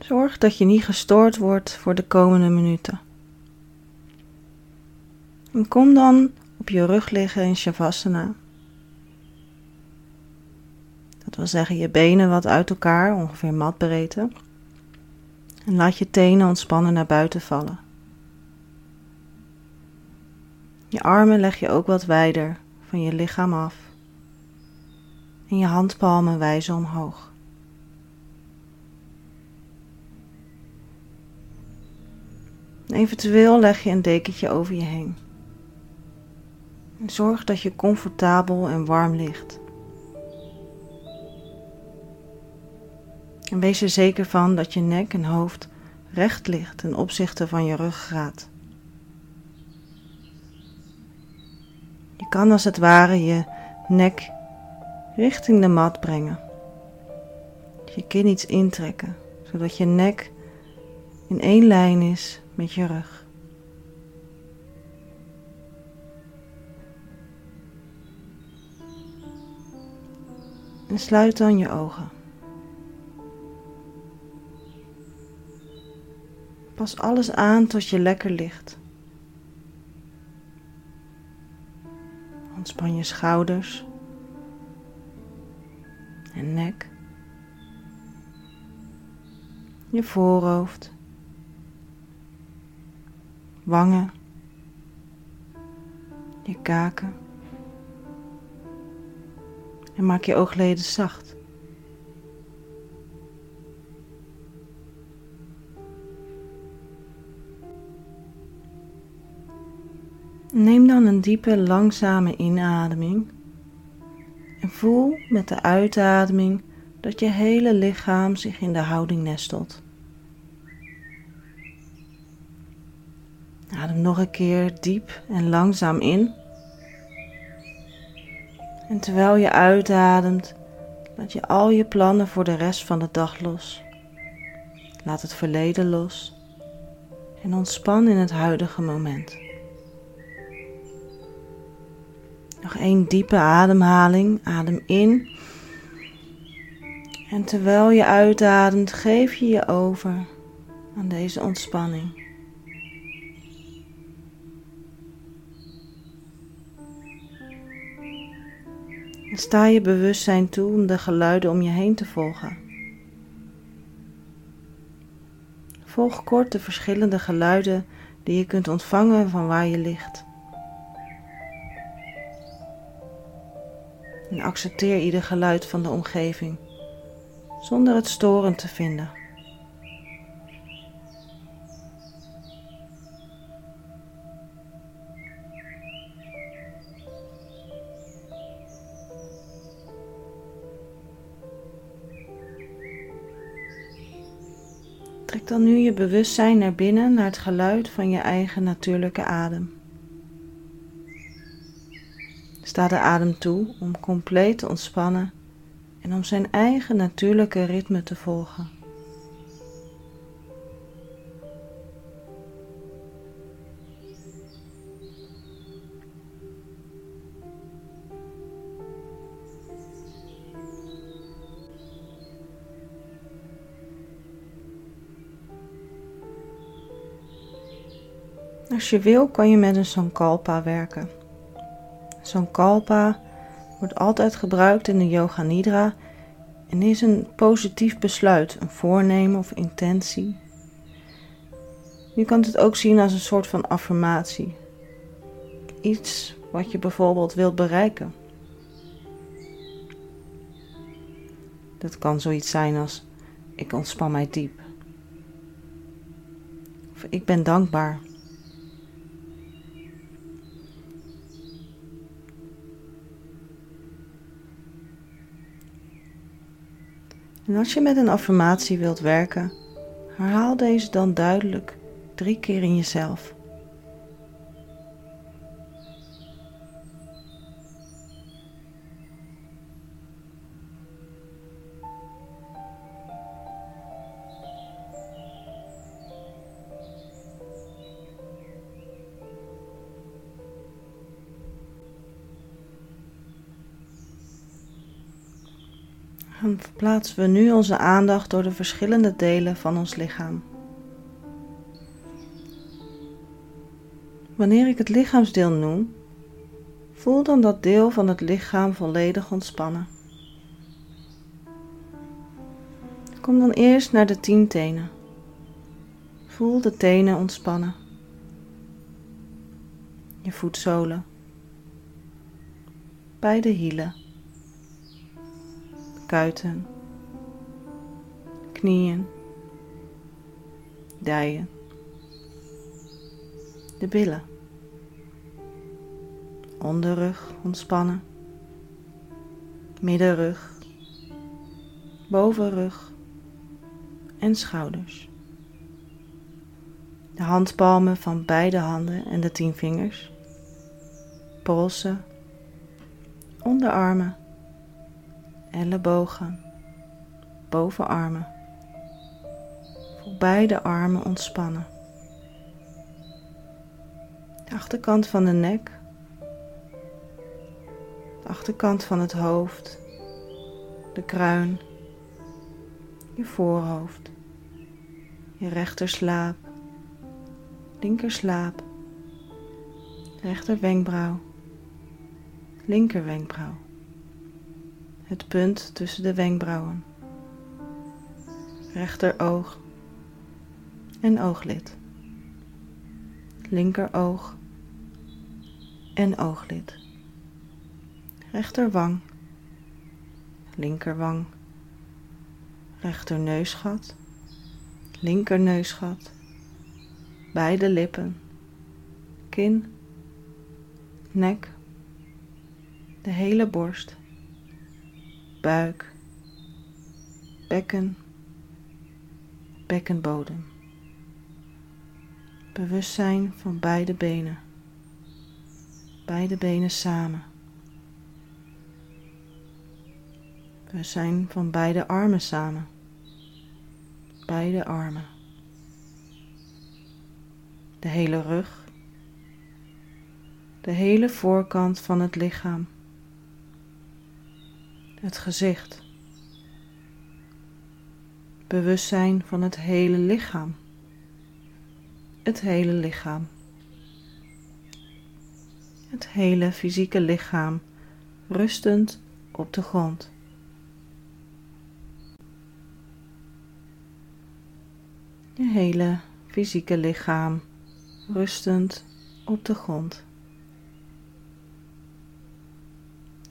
Zorg dat je niet gestoord wordt voor de komende minuten. En kom dan op je rug liggen in Shavasana. Dat wil zeggen je benen wat uit elkaar, ongeveer matbreedte. En laat je tenen ontspannen naar buiten vallen. Je armen leg je ook wat wijder van je lichaam af. En je handpalmen wijzen omhoog. Eventueel leg je een dekentje over je heen. En zorg dat je comfortabel en warm ligt. En wees er zeker van dat je nek en hoofd recht ligt ten opzichte van je ruggraat. Je kan als het ware je nek richting de mat brengen. Je kin iets intrekken, zodat je nek in één lijn is met je rug. En sluit dan je ogen. Pas alles aan tot je lekker ligt. Ontspan je schouders en nek, je voorhoofd, wangen, je kaken en maak je oogleden zacht. Neem dan een diepe, langzame inademing en voel met de uitademing dat je hele lichaam zich in de houding nestelt. Adem nog een keer diep en langzaam in. En terwijl je uitademt, laat je al je plannen voor de rest van de dag los. Laat het verleden los en ontspan in het huidige moment. Nog één diepe ademhaling. Adem in. En terwijl je uitademt, geef je je over aan deze ontspanning. Sta je bewustzijn toe om de geluiden om je heen te volgen. Volg kort de verschillende geluiden die je kunt ontvangen van waar je ligt. En accepteer ieder geluid van de omgeving zonder het storend te vinden. Trek dan nu je bewustzijn naar binnen naar het geluid van je eigen natuurlijke adem. Sta de adem toe om compleet te ontspannen en om zijn eigen natuurlijke ritme te volgen. Als je wil kan je met een sankalpa werken. Sankalpa wordt altijd gebruikt in de Yoga Nidra en is een positief besluit, een voornemen of intentie. Je kan het ook zien als een soort van affirmatie. Iets wat je bijvoorbeeld wilt bereiken. Dat kan zoiets zijn als ik ontspan mij diep. Of ik ben dankbaar. En als je met een affirmatie wilt werken, herhaal deze dan duidelijk drie keer in jezelf. Verplaatsen we nu onze aandacht door de verschillende delen van ons lichaam. Wanneer ik het lichaamsdeel noem, voel dan dat deel van het lichaam volledig ontspannen. Kom dan eerst naar de tien tenen. Voel de tenen ontspannen. Je voetzolen. Beide hielen. Kuiten. Knieën. Dijen. De billen. Onderrug ontspannen. Middenrug. Bovenrug. En schouders. De handpalmen van beide handen en de tien vingers. Polsen. Onderarmen. Ellebogen. Bovenarmen. Voor beide armen ontspannen. De achterkant van de nek. De achterkant van het hoofd. De kruin. Je voorhoofd. Je rechterslaap. Linkerslaap. Rechter wenkbrauw. Linker wenkbrauw. Het punt tussen de wenkbrauwen. Rechteroog en ooglid. Linkeroog en ooglid. Rechterwang, linkerwang, rechterneusgat, linkerneusgat, beide lippen, kin, nek, de hele borst, buik, bekken, bekkenbodem. Bewustzijn van beide benen. Beide benen samen. Bewustzijn van beide armen samen. Beide armen. De hele rug. De hele voorkant van het lichaam. Het gezicht. Bewustzijn van het hele lichaam het hele lichaam. Het hele fysieke lichaam rustend op de grond. Je hele fysieke lichaam rustend op de grond.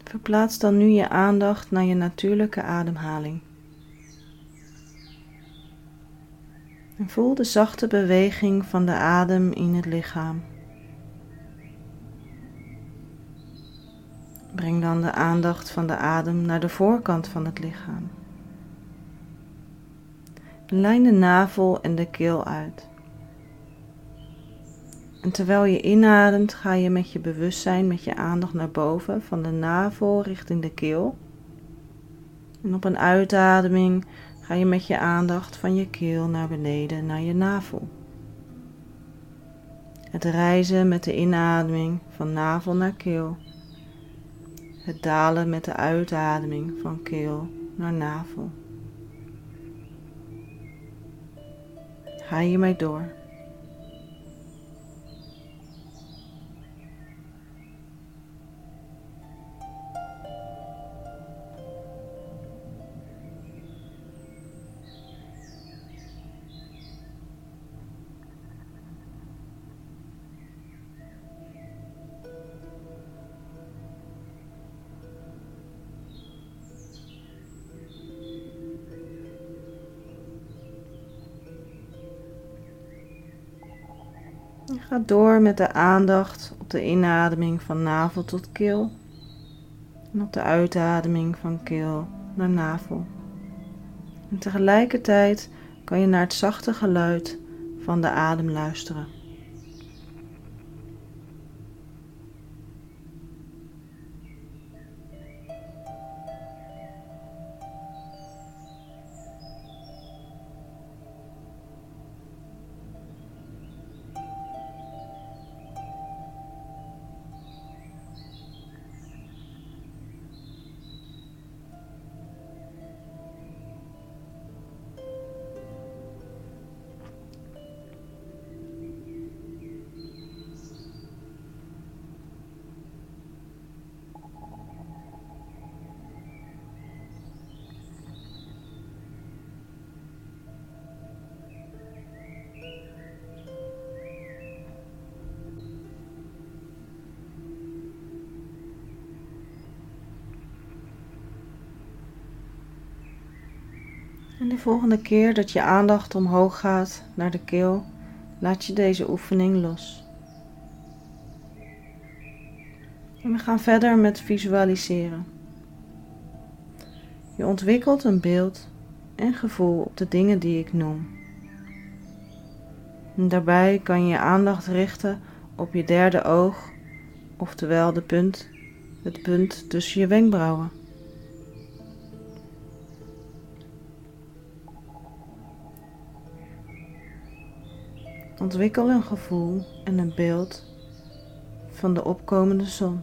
Verplaats dan nu je aandacht naar je natuurlijke ademhaling. En voel de zachte beweging van de adem in het lichaam. Breng dan de aandacht van de adem naar de voorkant van het lichaam. Lijn de navel en de keel uit. En terwijl je inademt, ga je met je bewustzijn, met je aandacht naar boven, van de navel richting de keel. En op een uitademing ga je met je aandacht van je keel naar beneden naar je navel. Het reizen met de inademing van navel naar keel. Het dalen met de uitademing van keel naar navel. Ga je mij door. Ga door met de aandacht op de inademing van navel tot keel en op de uitademing van keel naar navel. En tegelijkertijd kan je naar het zachte geluid van de adem luisteren. En de volgende keer dat je aandacht omhoog gaat naar de keel, laat je deze oefening los. We gaan verder met visualiseren. Je ontwikkelt een beeld en gevoel op de dingen die ik noem. En daarbij kan je je aandacht richten op je derde oog, oftewel de punt, het punt tussen je wenkbrauwen. Ontwikkel een gevoel en een beeld van de opkomende zon.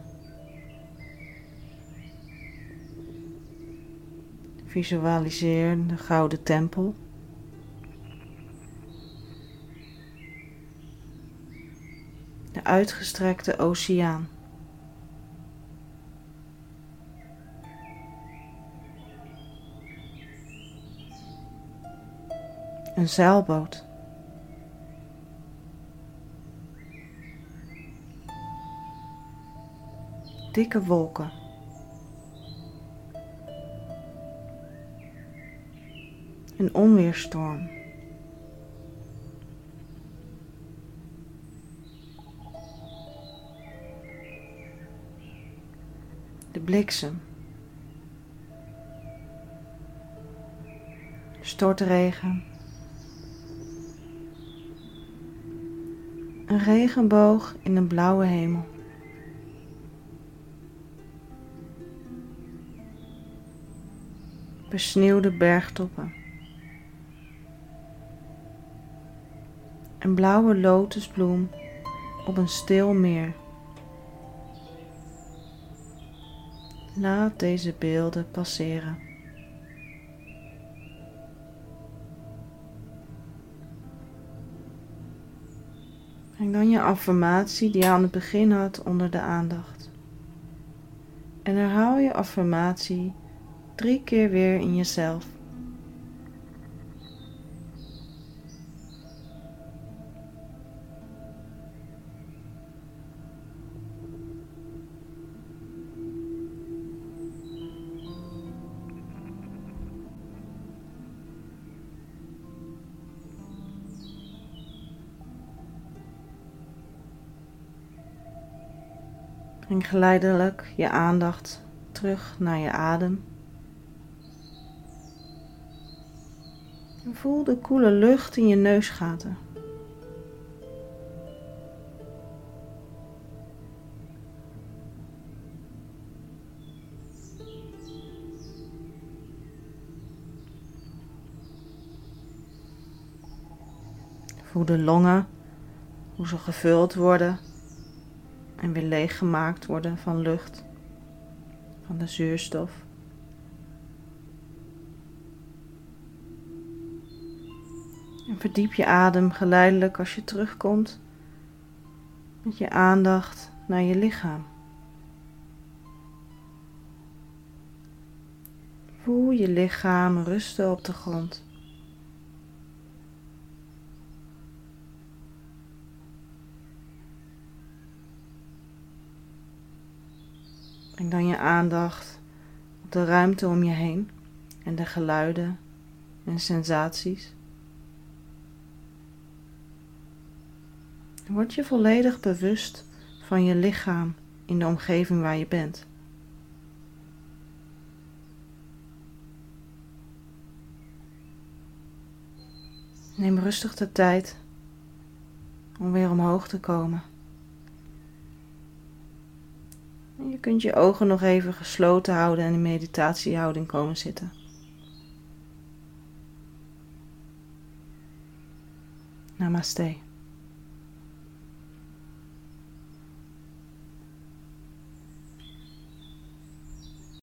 Visualiseer de gouden tempel. De uitgestrekte oceaan. Een zeilboot. Dikke wolken. Een onweerstorm. De bliksem. Stortregen. Een regenboog in een blauwe hemel. Besneeuwde bergtoppen. Een blauwe lotusbloem op een stil meer. Laat deze beelden passeren. En dan je affirmatie die je aan het begin had onder de aandacht. En herhaal je affirmatie drie keer weer in jezelf. Breng geleidelijk je aandacht terug naar je adem. Voel de koele lucht in je neusgaten. Voel de longen, hoe ze gevuld worden en weer leeggemaakt worden van lucht, van de zuurstof. Verdiep je adem geleidelijk als je terugkomt met je aandacht naar je lichaam. Voel je lichaam rusten op de grond. Breng dan je aandacht op de ruimte om je heen en de geluiden en sensaties. Word je volledig bewust van je lichaam in de omgeving waar je bent. Neem rustig de tijd om weer omhoog te komen. Je kunt je ogen nog even gesloten houden en in meditatiehouding komen zitten. Namaste.